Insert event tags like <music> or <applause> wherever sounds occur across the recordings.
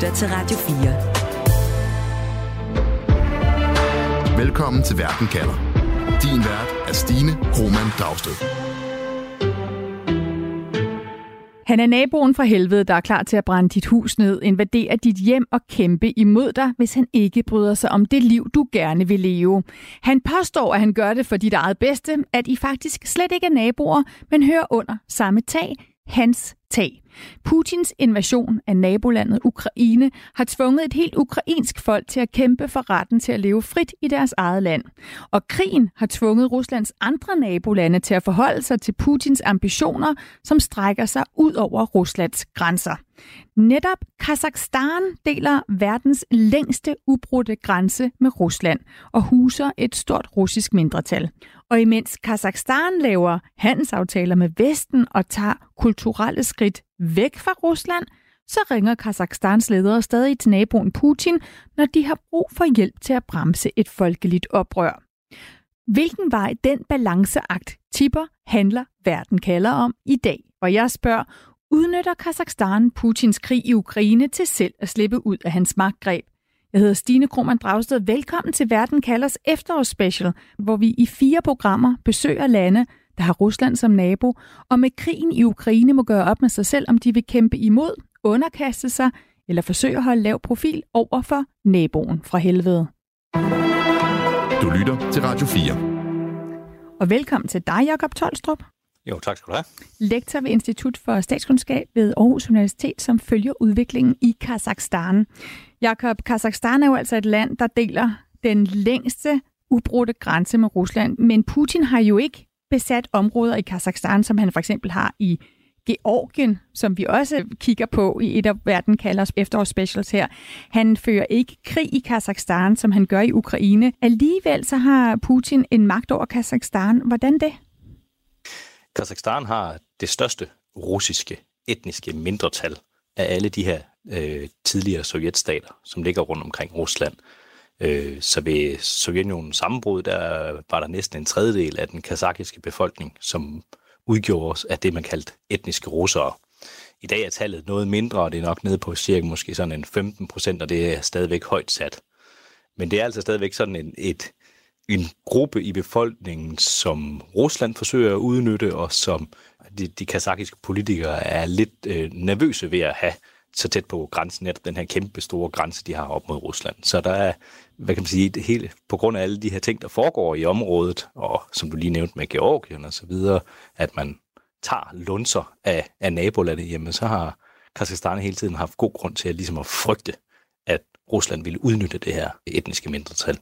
lytter til Radio 4. Velkommen til Verden kalder. Din vært er Stine Roman Dragsted. Han er naboen fra helvede, der er klar til at brænde dit hus ned, invadere dit hjem og kæmpe imod dig, hvis han ikke bryder sig om det liv, du gerne vil leve. Han påstår, at han gør det for dit eget bedste, at I faktisk slet ikke er naboer, men hører under samme tag, hans tag. Putins invasion af nabolandet Ukraine har tvunget et helt ukrainsk folk til at kæmpe for retten til at leve frit i deres eget land. Og krigen har tvunget Ruslands andre nabolande til at forholde sig til Putins ambitioner, som strækker sig ud over Ruslands grænser. Netop Kazakhstan deler verdens længste ubrudte grænse med Rusland og huser et stort russisk mindretal. Og imens Kazakhstan laver handelsaftaler med Vesten og tager kulturelle skridt væk fra Rusland, så ringer Kazakhstans ledere stadig til naboen Putin, når de har brug for hjælp til at bremse et folkeligt oprør. Hvilken vej den balanceakt tipper handler verden kalder om i dag? Og jeg spørger, udnytter Kazakhstan Putins krig i Ukraine til selv at slippe ud af hans magtgreb? Jeg hedder Stine Krohmann Dragsted. Velkommen til Verden kalders efterårsspecial, hvor vi i fire programmer besøger lande, der har Rusland som nabo, og med krigen i Ukraine må gøre op med sig selv, om de vil kæmpe imod, underkaste sig eller forsøge at holde lav profil over for naboen fra helvede. Du lytter til Radio 4. Og velkommen til dig, Jakob Tolstrup. Jo, tak skal du have. Lektor ved Institut for Statskundskab ved Aarhus Universitet, som følger udviklingen i Kazakhstan. Jakob, Kazakhstan er jo altså et land, der deler den længste ubrudte grænse med Rusland, men Putin har jo ikke besat områder i Kazakhstan, som han for eksempel har i Georgien, som vi også kigger på i et af verden kalder os efterårsspecials her. Han fører ikke krig i Kazakhstan, som han gør i Ukraine. Alligevel så har Putin en magt over Kazakhstan. Hvordan det? Kazakhstan har det største russiske etniske mindretal af alle de her øh, tidligere sovjetstater, som ligger rundt omkring Rusland. Øh, så ved Sovjetunionens sammenbrud, der var der næsten en tredjedel af den kazakiske befolkning, som udgjorde af det, man kaldte etniske russere. I dag er tallet noget mindre, og det er nok nede på cirka måske sådan en 15 procent, og det er stadigvæk højt sat. Men det er altså stadigvæk sådan en, et, en gruppe i befolkningen, som Rusland forsøger at udnytte, og som de, de kazakiske politikere er lidt øh, nervøse ved at have så tæt på grænsen, netop den her kæmpe store grænse, de har op mod Rusland. Så der er, hvad kan man sige, det hele, på grund af alle de her ting, der foregår i området, og som du lige nævnte med Georgien og så videre, at man tager lunser af, af nabolandet, jamen så har Kazakhstan hele tiden haft god grund til at, ligesom at frygte, at Rusland ville udnytte det her etniske mindretal.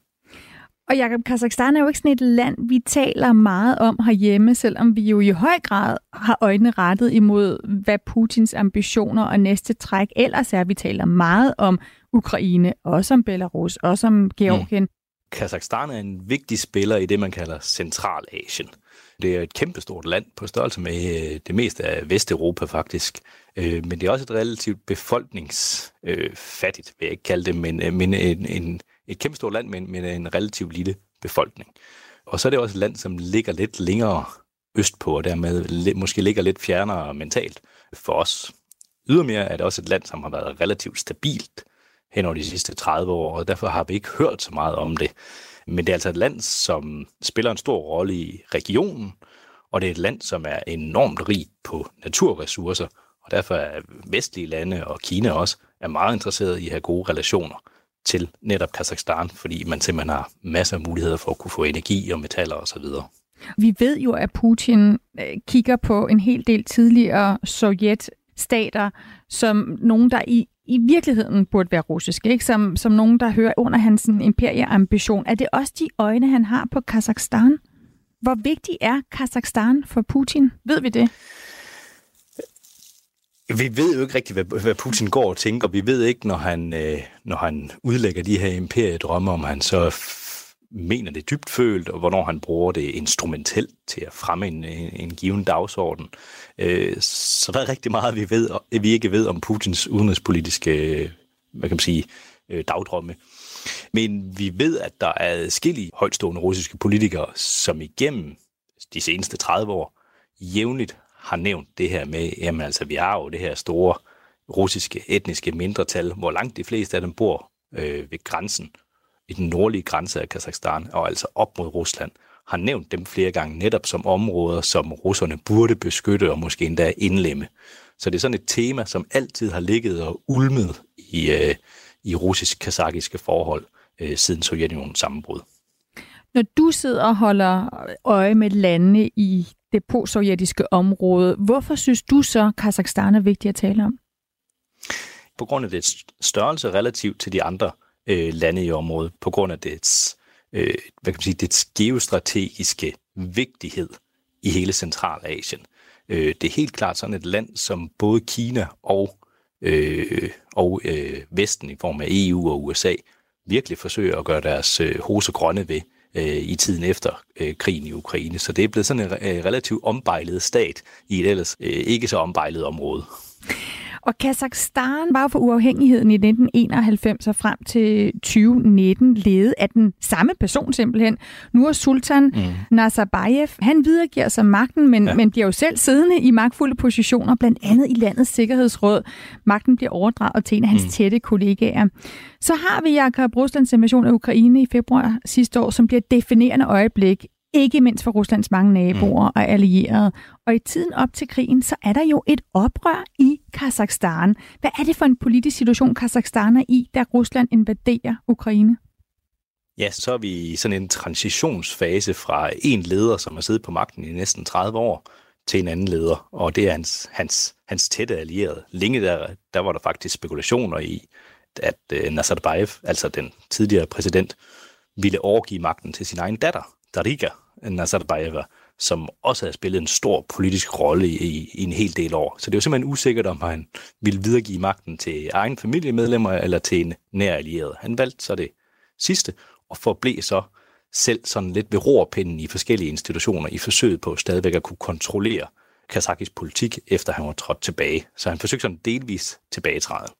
Og Jakob, Kazakhstan er jo ikke sådan et land, vi taler meget om herhjemme, selvom vi jo i høj grad har øjnene rettet imod, hvad Putins ambitioner og næste træk ellers er. Vi taler meget om Ukraine, også om Belarus, også om Georgien. Mm. Kazakhstan er en vigtig spiller i det, man kalder Centralasien. Det er et kæmpestort land på størrelse med øh, det meste af Vesteuropa faktisk. Øh, men det er også et relativt befolkningsfattigt, vil jeg ikke kalde det, men, øh, men en, en et kæmpe stort land men, med en relativt lille befolkning. Og så er det også et land, som ligger lidt længere østpå, og dermed måske ligger lidt fjernere mentalt for os. Ydermere er det også et land, som har været relativt stabilt hen over de sidste 30 år, og derfor har vi ikke hørt så meget om det. Men det er altså et land, som spiller en stor rolle i regionen, og det er et land, som er enormt rigt på naturressourcer, og derfor er vestlige lande og Kina også er meget interesseret i at have gode relationer til netop Kazakhstan, fordi man simpelthen har masser af muligheder for at kunne få energi og metaller osv. Vi ved jo, at Putin øh, kigger på en hel del tidligere sovjetstater som nogen, der i, i virkeligheden burde være russiske, ikke? Som, som nogen, der hører under hans imperieambition. Er det også de øjne, han har på Kazakhstan? Hvor vigtig er Kazakhstan for Putin? Ved vi det? Vi ved jo ikke rigtigt, hvad, hvad Putin går og tænker. Vi ved ikke, når han, øh, når han udlægger de her imperiedrømme, om han så mener det dybt følt, og hvornår han bruger det instrumentelt til at fremme en, en, en given dagsorden. Øh, så der er rigtig meget, vi, ved, vi ikke ved om Putins udenrigspolitiske hvad kan man sige, øh, dagdrømme. Men vi ved, at der er adskillige højtstående russiske politikere, som igennem de seneste 30 år jævnligt har nævnt det her med, jamen altså, vi har jo det her store russiske etniske mindretal, hvor langt de fleste af dem bor øh, ved grænsen, i den nordlige grænse af Kazakhstan, og altså op mod Rusland, har nævnt dem flere gange netop som områder, som russerne burde beskytte og måske endda indlemme. Så det er sådan et tema, som altid har ligget og ulmet i, øh, i russisk-kazakiske forhold øh, siden Sovjetunionens sammenbrud. Når du sidder og holder øje med landene i det postsovjetiske område, hvorfor synes du så, at Kazakhstan er vigtigt at tale om? På grund af dets størrelse relativt til de andre øh, lande i området, på grund af dets, øh, hvad kan man sige, dets geostrategiske vigtighed i hele Centralasien. Øh, det er helt klart sådan et land, som både Kina og, øh, og øh, Vesten i form af EU og USA virkelig forsøger at gøre deres øh, hose grønne ved øh, i tiden efter øh, krigen i Ukraine. Så det er blevet sådan en øh, relativt ombejlet stat i et ellers øh, ikke så ombejlet område. Og Kazakhstan var for uafhængigheden i 1991 og frem til 2019 ledet af den samme person simpelthen. Nu er Sultan mm. Nazarbayev. Han videregiver sig magten, men, ja. men bliver jo selv siddende i magtfulde positioner, blandt andet i landets sikkerhedsråd. Magten bliver overdraget til en af hans mm. tætte kollegaer. Så har vi Jakob Ruslands invasion af Ukraine i februar sidste år, som bliver et definerende øjeblik ikke mindst for Ruslands mange naboer mm. og allierede. Og i tiden op til krigen, så er der jo et oprør i Kazakhstan. Hvad er det for en politisk situation, Kazakhstan er i, da Rusland invaderer Ukraine? Ja, så er vi i sådan en transitionsfase fra en leder, som har siddet på magten i næsten 30 år, til en anden leder, og det er hans, hans, hans tætte allierede. Længe der, der var der faktisk spekulationer i, at uh, Nazarbayev, altså den tidligere præsident, ville overgive magten til sin egen datter, Dariga Nazarbayeva, som også har spillet en stor politisk rolle i, i en hel del år. Så det er simpelthen usikkert, om han ville videregive magten til egen familiemedlemmer eller til en nær allieret. Han valgte så det sidste, og forblev så selv sådan lidt ved rorpinden i forskellige institutioner i forsøget på stadigvæk at kunne kontrollere Kazakis politik, efter han var trådt tilbage. Så han forsøgte sådan delvis tilbagetræde.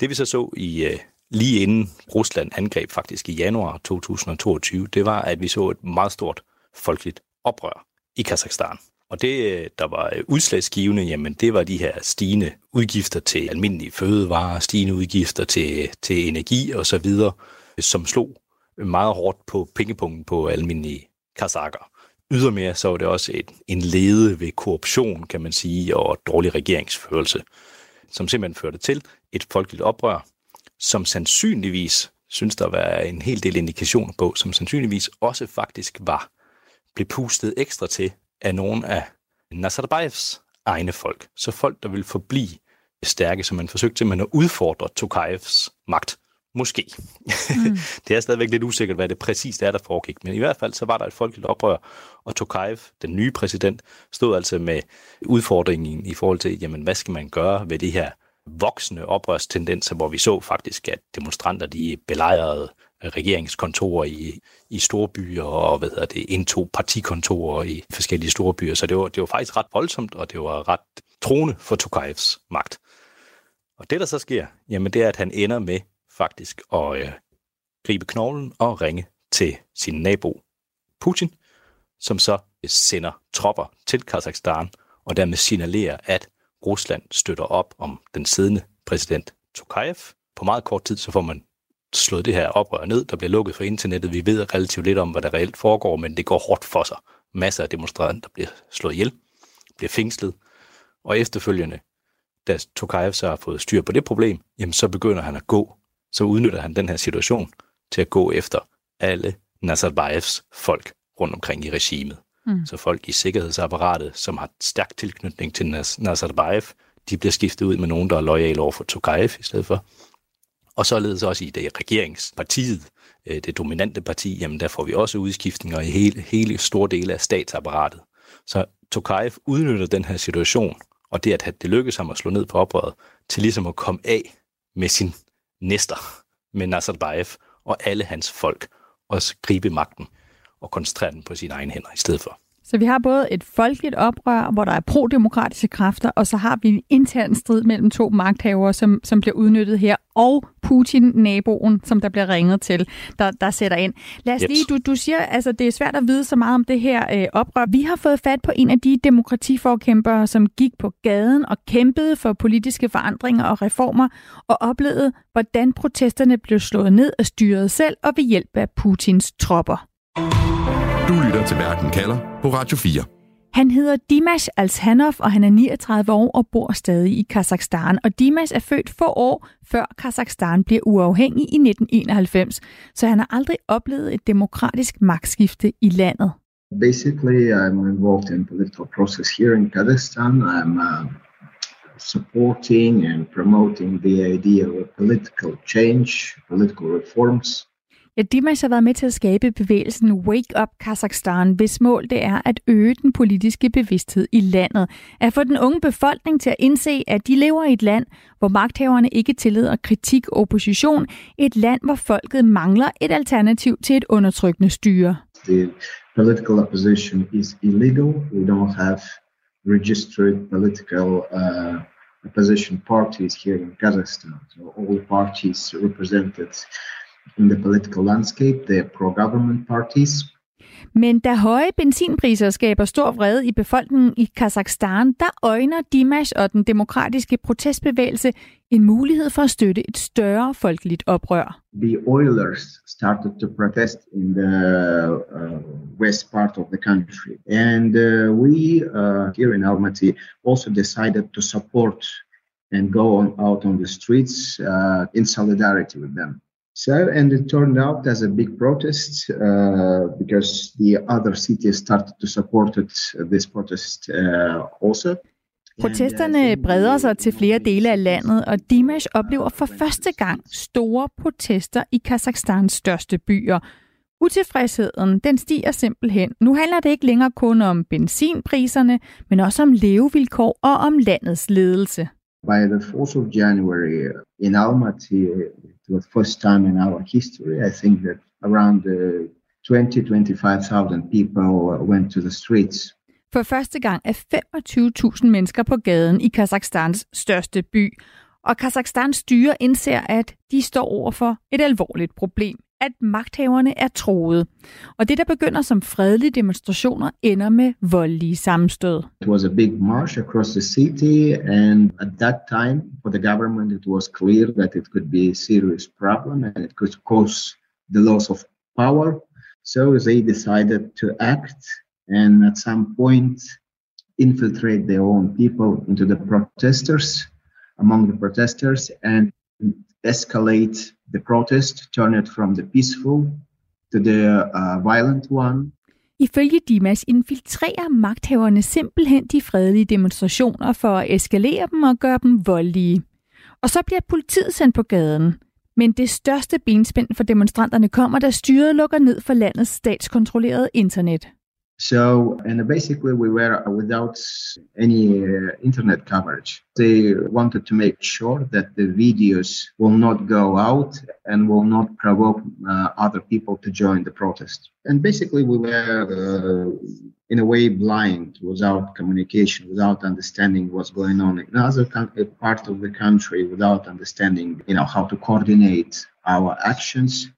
Det vi så så i øh, lige inden Rusland angreb faktisk i januar 2022, det var, at vi så et meget stort folkeligt oprør i Kazakhstan. Og det, øh, der var øh, udslagsgivende, jamen det var de her stigende udgifter til almindelige fødevarer, stigende udgifter til, til energi og så videre, som slog meget hårdt på pengepunkten på almindelige kazakker. Ydermere så var det også et, en lede ved korruption, kan man sige, og dårlig regeringsførelse, som simpelthen førte til et folkeligt oprør, som sandsynligvis, synes der var en hel del indikationer på, som sandsynligvis også faktisk var, blev pustet ekstra til af nogle af Nazarbayevs egne folk. Så folk, der vil forblive stærke, som man forsøgte simpelthen at udfordre Tokajevs magt. Måske. Mm. <laughs> det er stadigvæk lidt usikkert, hvad det præcist er, der foregik. Men i hvert fald så var der et folkeligt oprør, og Tokajev, den nye præsident, stod altså med udfordringen i forhold til, jamen hvad skal man gøre ved det her voksende oprørstendenser, hvor vi så faktisk, at demonstranter de belejrede regeringskontorer i, i store byer og hvad hedder det, indtog partikontorer i forskellige store byer. Så det var, det var faktisk ret voldsomt, og det var ret troende for Tokajevs magt. Og det, der så sker, jamen det er, at han ender med faktisk at øh, gribe knoglen og ringe til sin nabo Putin, som så sender tropper til Kazakhstan og dermed signalerer, at Rusland støtter op om den siddende præsident Tokayev. På meget kort tid så får man slået det her oprør ned. Der bliver lukket for internettet. Vi ved relativt lidt om, hvad der reelt foregår, men det går hårdt for sig. Masser af demonstranter bliver slået ihjel, bliver fængslet, og efterfølgende, da Tokayev så har fået styr på det problem, jamen så begynder han at gå. Så udnytter han den her situation til at gå efter alle Nazarbayevs folk rundt omkring i regimet. Mm. Så folk i sikkerhedsapparatet, som har stærk tilknytning til Nazarbayev, de bliver skiftet ud med nogen, der er lojale over for Tokayev i stedet for. Og således også i det regeringspartiet, øh, det dominante parti, jamen der får vi også udskiftninger i hele, hele store dele af statsapparatet. Så Tokayev udnytter den her situation, og det, at det lykkes ham at slå ned på oprøret, til ligesom at komme af med sin næster, med Nazarbayev og alle hans folk, og gribe magten og koncentrere den på sine egne hænder i stedet for. Så vi har både et folkeligt oprør, hvor der er pro-demokratiske kræfter, og så har vi en intern strid mellem to magthavere, som, som bliver udnyttet her, og Putin, naboen, som der bliver ringet til, der, der sætter ind. Lad os lige, du, du siger, altså det er svært at vide så meget om det her øh, oprør. Vi har fået fat på en af de demokratiforkæmpere, som gik på gaden og kæmpede for politiske forandringer og reformer, og oplevede, hvordan protesterne blev slået ned af styret selv og ved hjælp af Putins tropper. Du lytter til Verden kalder på Radio 4. Han hedder Dimash Alshanov, og han er 39 år og bor stadig i Kazakhstan. Og Dimash er født få år før Kazakhstan bliver uafhængig i 1991, så han har aldrig oplevet et demokratisk magtskifte i landet. Basically, I'm involved in political process here in Kazakhstan. I'm uh, supporting and promoting the idea of political change, political reforms. Ja, Dimas har været med til at skabe bevægelsen Wake Up Kazakhstan, hvis mål det er at øge den politiske bevidsthed i landet. At få den unge befolkning til at indse, at de lever i et land, hvor magthaverne ikke tillader kritik og opposition. Et land, hvor folket mangler et alternativ til et undertrykkende styre. The political opposition is illegal. We don't have registered political uh, opposition parties here in Kazakhstan. So all parties represented in the political landscape. Are pro-government parties. Men da høje benzinpriser skaber stor vrede i befolkningen i Kazakhstan, der øjner Dimash og den demokratiske protestbevægelse en mulighed for at støtte et større folkeligt oprør. The oilers started to protest in the uh, west part of the country. And uh, we uh, here in Almaty also decided to support and go on, out on the streets uh, in solidarity with them. So, and it turned out as a big protest uh, because the other cities started to support it, this protest uh, also. Protesterne breder sig til flere dele af landet, og Dimash oplever for første gang store protester i Kazakhstans største byer. Utilfredsheden, den stiger simpelthen. Nu handler det ikke længere kun om benzinpriserne, men også om levevilkår og om landets ledelse. By the 4th of January in Almaty, it was first time in our history. I think that around uh, 20-25,000 people went to the streets. For første gang er 25.000 mennesker på gaden i Kazakhstans største by. Og Kazakhstans styre indser, at de står over for et alvorligt problem at magthaverne er. Og det, der begynder som fredelige demonstrationer, ender med voldelige sammenstød. It was a big march across the city, and at that time, for the government, it was clear that it could be a serious problem and it could cause the loss of power. So they decided to act and at some point infiltrate their own people into the protesters, among the protesters, and escalate the protest, turned from the peaceful to the uh, violent one. Ifølge Dimas infiltrerer magthaverne simpelthen de fredelige demonstrationer for at eskalere dem og gøre dem voldelige. Og så bliver politiet sendt på gaden. Men det største benspænd for demonstranterne kommer, da styret lukker ned for landets statskontrollerede internet. So, and basically, we were without any uh, internet coverage. They wanted to make sure that the videos will not go out and will not provoke uh, other people to join the protest. And basically, we were uh, in a way blind, without communication, without understanding what's going on in other part of the country, without understanding, you know, how to coordinate our actions.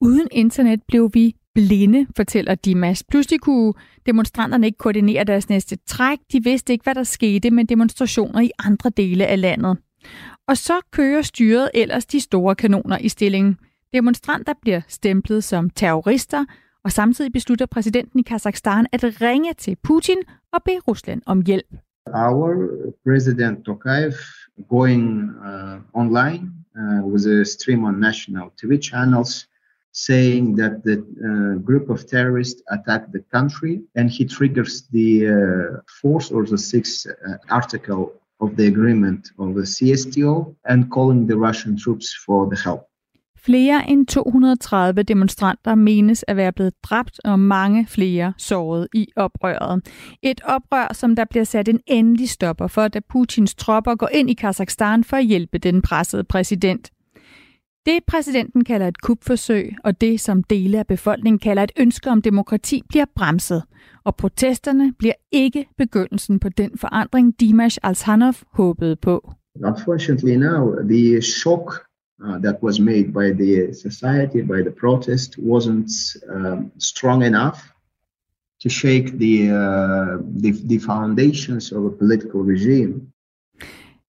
Uden internet blev vi blinde, fortæller Dimas. Pludselig kunne demonstranterne ikke koordinere deres næste træk. De vidste ikke, hvad der skete med demonstrationer i andre dele af landet. Og så kører styret ellers de store kanoner i stillingen. Demonstranter bliver stemplet som terrorister, og samtidig beslutter præsidenten i Kazakhstan at ringe til Putin og bede Rusland om hjælp. Our president Tokayev going uh, online uh, with a stream on national TV channels saying that the uh, group of terrorists attacked the country, and he triggers the uh, fourth or the sixth uh, article of the agreement of the CSTO and calling the Russian troops for the help. Flere end 230 demonstranter menes at være blevet dræbt, og mange flere såret i oprøret. Et oprør, som der bliver sat en endelig stopper for, da Putins tropper går ind i Kazakhstan for at hjælpe den pressede præsident. Det præsidenten kalder et kupforsøg, og det som dele af befolkningen kalder et ønske om demokrati, bliver bremset. og protesterne bliver ikke begyndelsen på den forandring, Dimash Altanov håbede på. Unfortunately now, the shock uh, that was made by the society, by the protest, wasn't um, strong enough to shake the, uh, the, the foundations of a political regime.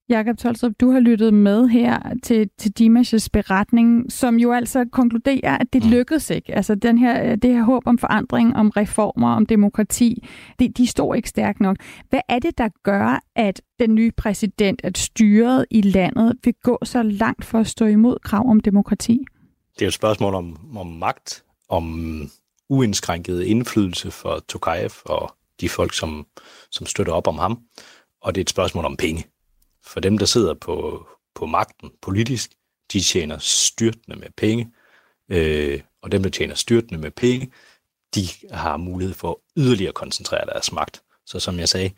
Jakob Tolstrup, du har lyttet med her til, til Dimash' beretning, som jo altså konkluderer, at det mm. lykkedes ikke. Altså den her, det her håb om forandring, om reformer, om demokrati, det, de står ikke stærkt nok. Hvad er det, der gør, at den nye præsident, at styret i landet vil gå så langt for at stå imod krav om demokrati? Det er et spørgsmål om, om magt, om uindskrænket indflydelse for Tokayev og de folk, som, som støtter op om ham. Og det er et spørgsmål om penge. For dem, der sidder på, på magten politisk, de tjener styrtende med penge, øh, og dem, der tjener styrtende med penge, de har mulighed for at yderligere koncentrere deres magt. Så som jeg sagde,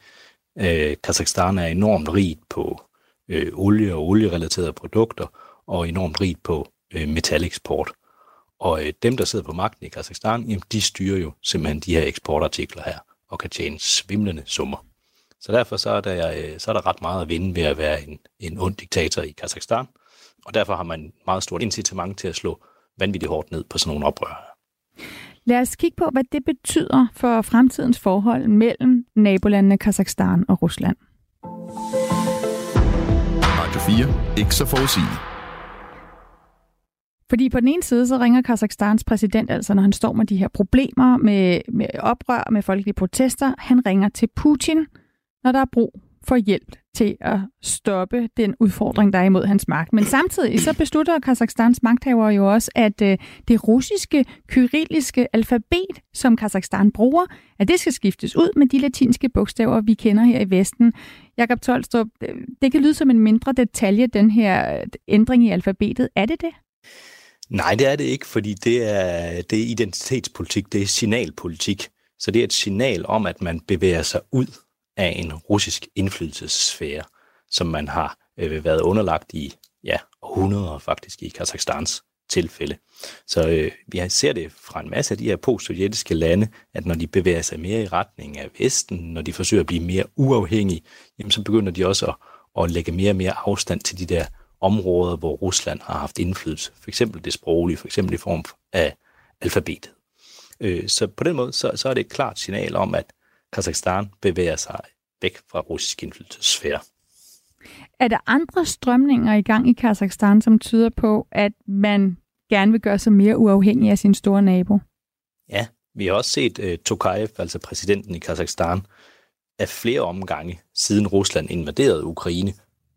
øh, Kazakhstan er enormt rigt på øh, olie og olierelaterede produkter, og enormt rigt på øh, metaleksport. Og øh, dem, der sidder på magten i Kazakhstan, jamen, de styrer jo simpelthen de her eksportartikler her, og kan tjene svimlende summer. Så derfor så er, der, øh, så er der ret meget at vinde ved at være en, en ond diktator i Kazakhstan. Og derfor har man meget stort incitament til at slå vanvittigt hårdt ned på sådan nogle oprør. Lad os kigge på, hvad det betyder for fremtidens forhold mellem nabolandene Kazakhstan og Rusland. Radio 4. Ikke så forudsigende. Fordi på den ene side, så ringer Kazakhstans præsident, altså når han står med de her problemer med, med oprør, med folkelige protester, han ringer til Putin – når der er brug for hjælp til at stoppe den udfordring, der er imod hans magt. Men samtidig så beslutter Kazakhstans magthaver jo også, at øh, det russiske kyrilliske alfabet, som Kazakhstan bruger, at det skal skiftes ud med de latinske bogstaver, vi kender her i Vesten. Jakob Tolstrup, øh, det kan lyde som en mindre detalje, den her øh, ændring i alfabetet. Er det det? Nej, det er det ikke, fordi det er, det er identitetspolitik, det er signalpolitik. Så det er et signal om, at man bevæger sig ud af en russisk indflydelsessfære, som man har øh, været underlagt i ja, århundreder faktisk i Kazakhstans tilfælde. Så øh, vi ser det fra en masse af de her post-sovjetiske lande, at når de bevæger sig mere i retning af Vesten, når de forsøger at blive mere uafhængige, jamen så begynder de også at, at lægge mere og mere afstand til de der områder, hvor Rusland har haft indflydelse. For eksempel det sproglige, for eksempel i form af alfabetet. Øh, så på den måde, så, så er det et klart signal om, at Kazakhstan bevæger sig væk fra russisk indflydelsesfære. Er der andre strømninger i gang i Kazakhstan, som tyder på, at man gerne vil gøre sig mere uafhængig af sin store nabo? Ja, vi har også set uh, Tokayev, altså præsidenten i Kazakhstan, af flere omgange siden Rusland invaderede Ukraine,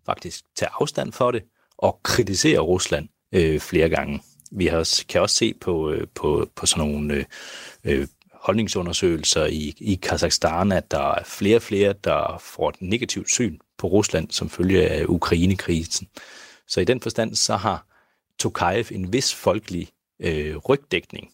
faktisk tage afstand for det og kritisere Rusland uh, flere gange. Vi har også, kan også se på, uh, på, på sådan nogle uh, holdningsundersøgelser i, i Kazakhstan, at der er flere og flere, der får et negativt syn på Rusland som følge af Ukrainekrisen. Så i den forstand, så har Tokayev en vis folkelig øh, rygdækning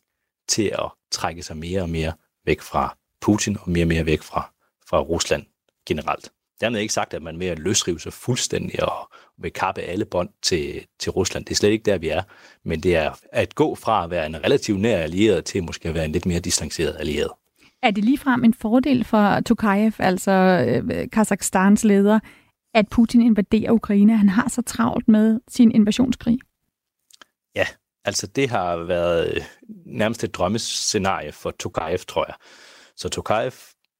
til at trække sig mere og mere væk fra Putin og mere og mere væk fra, fra Rusland generelt. Dermed ikke sagt, at man ved at løsrive sig fuldstændig og vil kappe alle bånd til, til Rusland. Det er slet ikke der, vi er. Men det er at gå fra at være en relativt nær allieret til måske at være en lidt mere distanceret allieret. Er det ligefrem en fordel for Tokayev, altså øh, Kazakhstans leder, at Putin invaderer Ukraine? Han har så travlt med sin invasionskrig. Ja, altså det har været øh, nærmest et drømmescenarie for Tokayev, tror jeg. Så Tokayev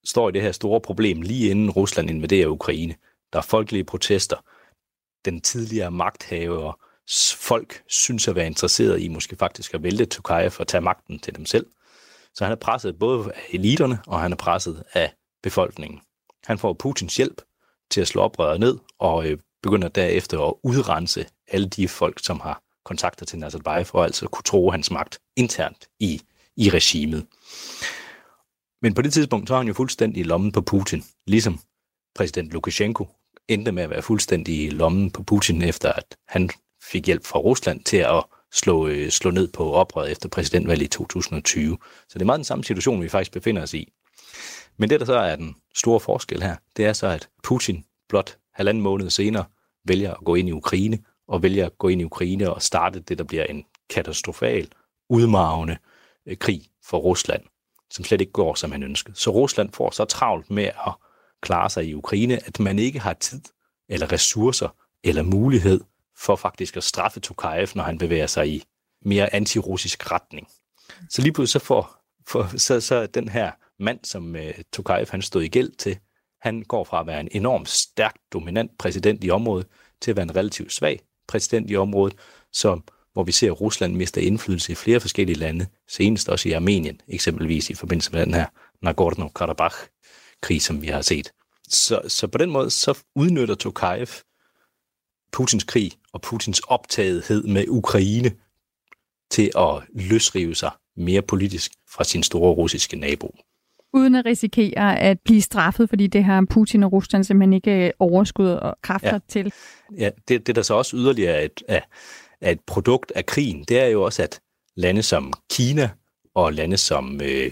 står i det her store problem lige inden Rusland invaderer Ukraine. Der er folkelige protester. Den tidligere magthaver folk synes at være interesseret i måske faktisk at vælte Tokayev og tage magten til dem selv. Så han er presset både af eliterne, og han er presset af befolkningen. Han får Putins hjælp til at slå oprøret ned, og øh, begynder derefter at udrense alle de folk, som har kontakter til Nazarbayev, for altså kunne tro hans magt internt i, i regimet. Men på det tidspunkt, så er han jo fuldstændig i lommen på Putin, ligesom præsident Lukashenko endte med at være fuldstændig i lommen på Putin, efter at han fik hjælp fra Rusland til at slå, øh, slå ned på oprøret efter præsidentvalget i 2020. Så det er meget den samme situation, vi faktisk befinder os i. Men det, der så er den store forskel her, det er så, at Putin blot halvanden måned senere vælger at gå ind i Ukraine, og vælger at gå ind i Ukraine og starte det, der bliver en katastrofal, udmarvende øh, krig for Rusland som slet ikke går, som han ønskede. Så Rusland får så travlt med at klare sig i Ukraine, at man ikke har tid eller ressourcer eller mulighed for faktisk at straffe Tokayev, når han bevæger sig i mere antirussisk retning. Så lige pludselig så får for, så, så den her mand, som øh, uh, Tokayev han stod i gæld til, han går fra at være en enormt stærkt dominant præsident i området, til at være en relativt svag præsident i området, som, hvor vi ser, at Rusland mister indflydelse i flere forskellige lande, senest også i Armenien, eksempelvis i forbindelse med den her Nagorno-Karabakh-krig, som vi har set. Så, så på den måde, så udnytter Tokayev Putins krig og Putins optagethed med Ukraine til at løsrive sig mere politisk fra sin store russiske nabo. Uden at risikere at blive straffet, fordi det har Putin og Rusland simpelthen ikke overskud og kræfter Ja. til. Ja, det, det der så også yderligere er et, er, er et produkt af krigen, det er jo også, at lande som Kina og lande som øh,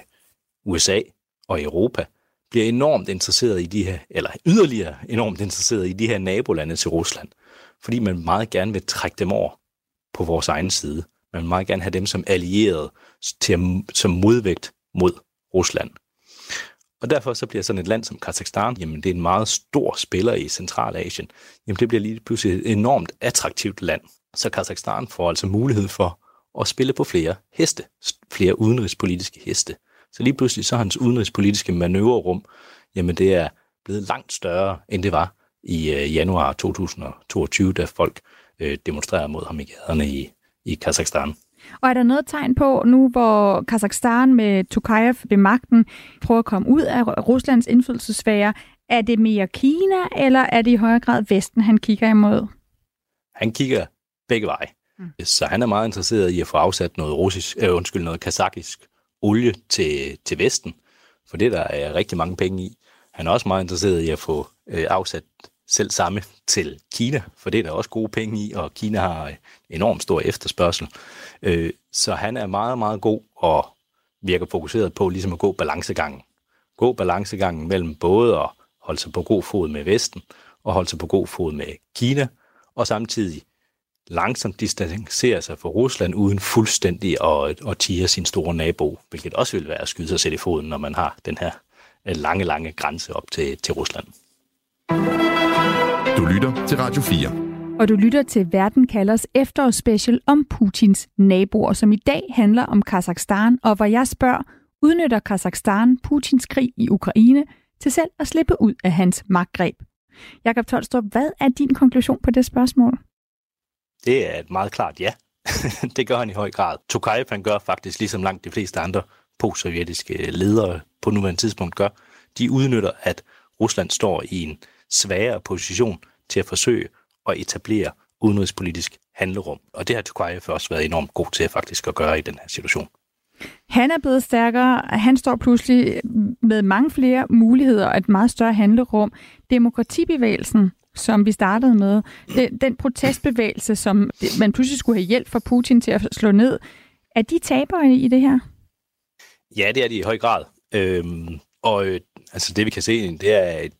USA og Europa bliver enormt interesseret i de her, eller yderligere enormt interesseret i de her nabolande til Rusland, fordi man meget gerne vil trække dem over på vores egen side. Man vil meget gerne have dem som allierede til som modvægt mod Rusland. Og derfor så bliver sådan et land som Kazakhstan, jamen det er en meget stor spiller i Centralasien, jamen det bliver lige pludselig et enormt attraktivt land. Så Kazakhstan får altså mulighed for at spille på flere heste, flere udenrigspolitiske heste. Så lige pludselig så hans udenrigspolitiske manøvrerum, jamen det er blevet langt større, end det var i øh, januar 2022, da folk øh, demonstrerede mod ham i gaderne i, i Kazakhstan. Og er der noget tegn på nu, hvor Kazakhstan med Tokayev ved magten prøver at komme ud af Ruslands indflydelsesfære, er det mere Kina, eller er det i højere grad Vesten, han kigger imod? Han kigger begge veje. Mm. Så han er meget interesseret i at få afsat noget russisk, øh, undskyld, noget kazakisk olie til, til Vesten, for det der er rigtig mange penge i. Han er også meget interesseret i at få øh, afsat selv samme til Kina, for det er der også gode penge i, og Kina har øh, enormt stor efterspørgsel. Øh, så han er meget, meget god og virker fokuseret på ligesom at gå balancegangen. Gå balancegangen mellem både at holde sig på god fod med Vesten, og holde sig på god fod med Kina, og samtidig langsomt distancere sig fra Rusland uden fuldstændig at, at tire sin store nabo, hvilket også vil være at skyde sig selv i foden, når man har den her øh, lange, lange grænse op til, til Rusland. Du lytter til Radio 4. Og du lytter til Verden kalders efterårsspecial om Putins naboer, som i dag handler om Kazakhstan, og hvor jeg spørger, udnytter Kazakhstan Putins krig i Ukraine til selv at slippe ud af hans magtgreb? Jakob Tolstrup, hvad er din konklusion på det spørgsmål? Det er et meget klart ja. <laughs> det gør han i høj grad. Tokayev han gør faktisk, ligesom langt de fleste andre postsovjetiske ledere på nuværende tidspunkt gør. De udnytter, at Rusland står i en svagere position til at forsøge at etablere udenrigspolitisk handlerum. Og det har Tokayev også været enormt god til faktisk at gøre i den her situation. Han er blevet stærkere. Han står pludselig med mange flere muligheder og et meget større handlerum. Demokratibevægelsen, som vi startede med, den, den protestbevægelse, som man pludselig skulle have hjælp fra Putin til at slå ned, er de tabere i det her? Ja, det er de i høj grad. Øhm, og øh, altså det vi kan se, det er et,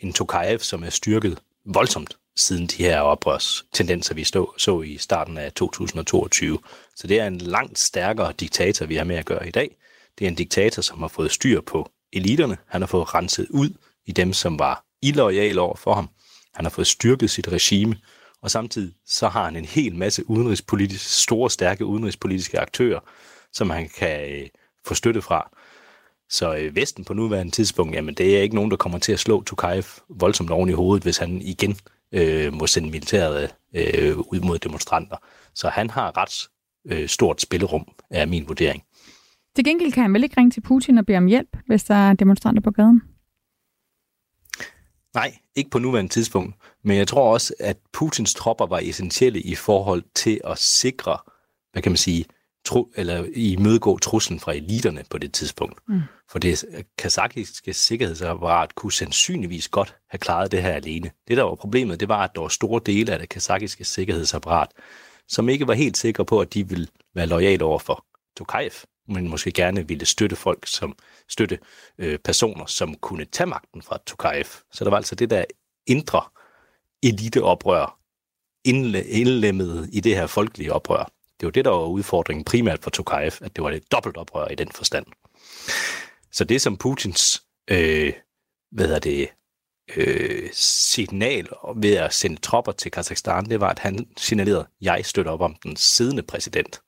en Tokayev, som er styrket voldsomt siden de her oprørstendenser, vi stå, så i starten af 2022. Så det er en langt stærkere diktator, vi har med at gøre i dag. Det er en diktator, som har fået styr på eliterne. Han har fået renset ud i dem, som var illoyale over for ham. Han har fået styrket sit regime, og samtidig så har han en hel masse udenrigspolitiske, store, stærke udenrigspolitiske aktører, som han kan øh, få støtte fra. Så øh, Vesten på nuværende tidspunkt, jamen det er ikke nogen, der kommer til at slå Tukayev voldsomt oven i hovedet, hvis han igen øh, må sende militæret øh, ud mod demonstranter. Så han har ret øh, stort spillerum, er min vurdering. Til gengæld kan han vel ikke ringe til Putin og bede om hjælp, hvis der er demonstranter på gaden? Nej, ikke på nuværende tidspunkt. Men jeg tror også, at Putins tropper var essentielle i forhold til at sikre, hvad kan man sige, tro, eller imødegå truslen fra eliterne på det tidspunkt. Mm. For det kazakiske sikkerhedsapparat kunne sandsynligvis godt have klaret det her alene. Det, der var problemet, det var, at der var store dele af det kazakiske sikkerhedsapparat, som ikke var helt sikre på, at de ville være lojale over for Tokayev, men måske gerne ville støtte folk, som støtte øh, personer, som kunne tage magten fra Tokayev. Så der var altså det der indre eliteoprør, indlemmet i det her folkelige oprør. Det var det, der var udfordringen primært for Tokayev, at det var et dobbelt oprør i den forstand. Så det som Putins øh, hvad er det, øh, signal ved at sende tropper til Kazakhstan, det var, at han signalerede, at jeg støtter op om den siddende præsident.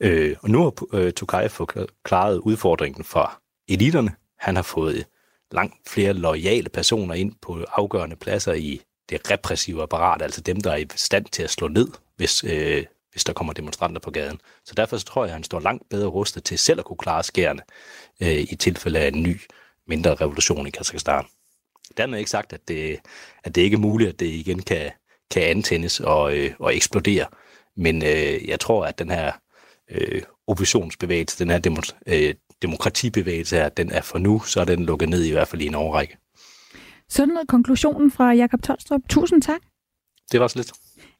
Øh, og nu har øh, Tokayev klaret udfordringen for eliterne. Han har fået øh, langt flere lojale personer ind på afgørende pladser i det repressive apparat, altså dem, der er i stand til at slå ned, hvis, øh, hvis der kommer demonstranter på gaden. Så derfor så tror jeg, at han står langt bedre rustet til selv at kunne klare skærene øh, i tilfælde af en ny, mindre revolution i Kazakhstan. Dermed ikke sagt, at det, at det ikke er muligt, at det igen kan, kan antændes og, øh, og eksplodere. Men øh, jeg tror, at den her øh, oppositionsbevægelse, den her demo, øh, demokratibevægelse her, den er for nu, så er den lukket ned i hvert fald i en overrække. Sådan noget konklusionen fra Jakob Tolstrup. Tusind tak. Det var så lidt.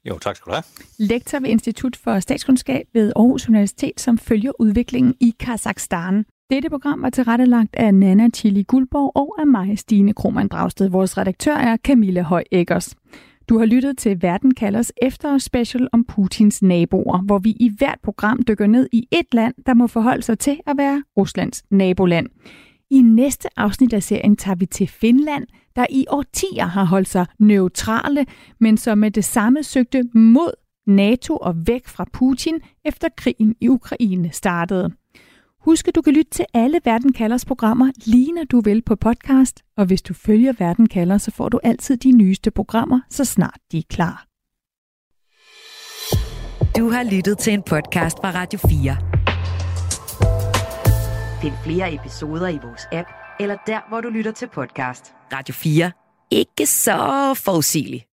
Jo, tak skal du have. Lektor ved Institut for Statskundskab ved Aarhus Universitet, som følger udviklingen i Kazakhstan. Dette program var tilrettelagt af Nana Chili Guldborg og af mig, Stine Krohmann Dragsted. Vores redaktør er Camilla Høj Eggers. Du har lyttet til Verden kalders efter special om Putins naboer, hvor vi i hvert program dykker ned i et land, der må forholde sig til at være Ruslands naboland. I næste afsnit af serien tager vi til Finland, der i årtier har holdt sig neutrale, men som med det samme søgte mod NATO og væk fra Putin efter krigen i Ukraine startede. Husk, at du kan lytte til alle Verden Kalders programmer, lige når du vil på podcast. Og hvis du følger Verden Kalder, så får du altid de nyeste programmer, så snart de er klar. Du har lyttet til en podcast fra Radio 4. Find flere episoder i vores app, eller der, hvor du lytter til podcast. Radio 4. Ikke så forudsigeligt.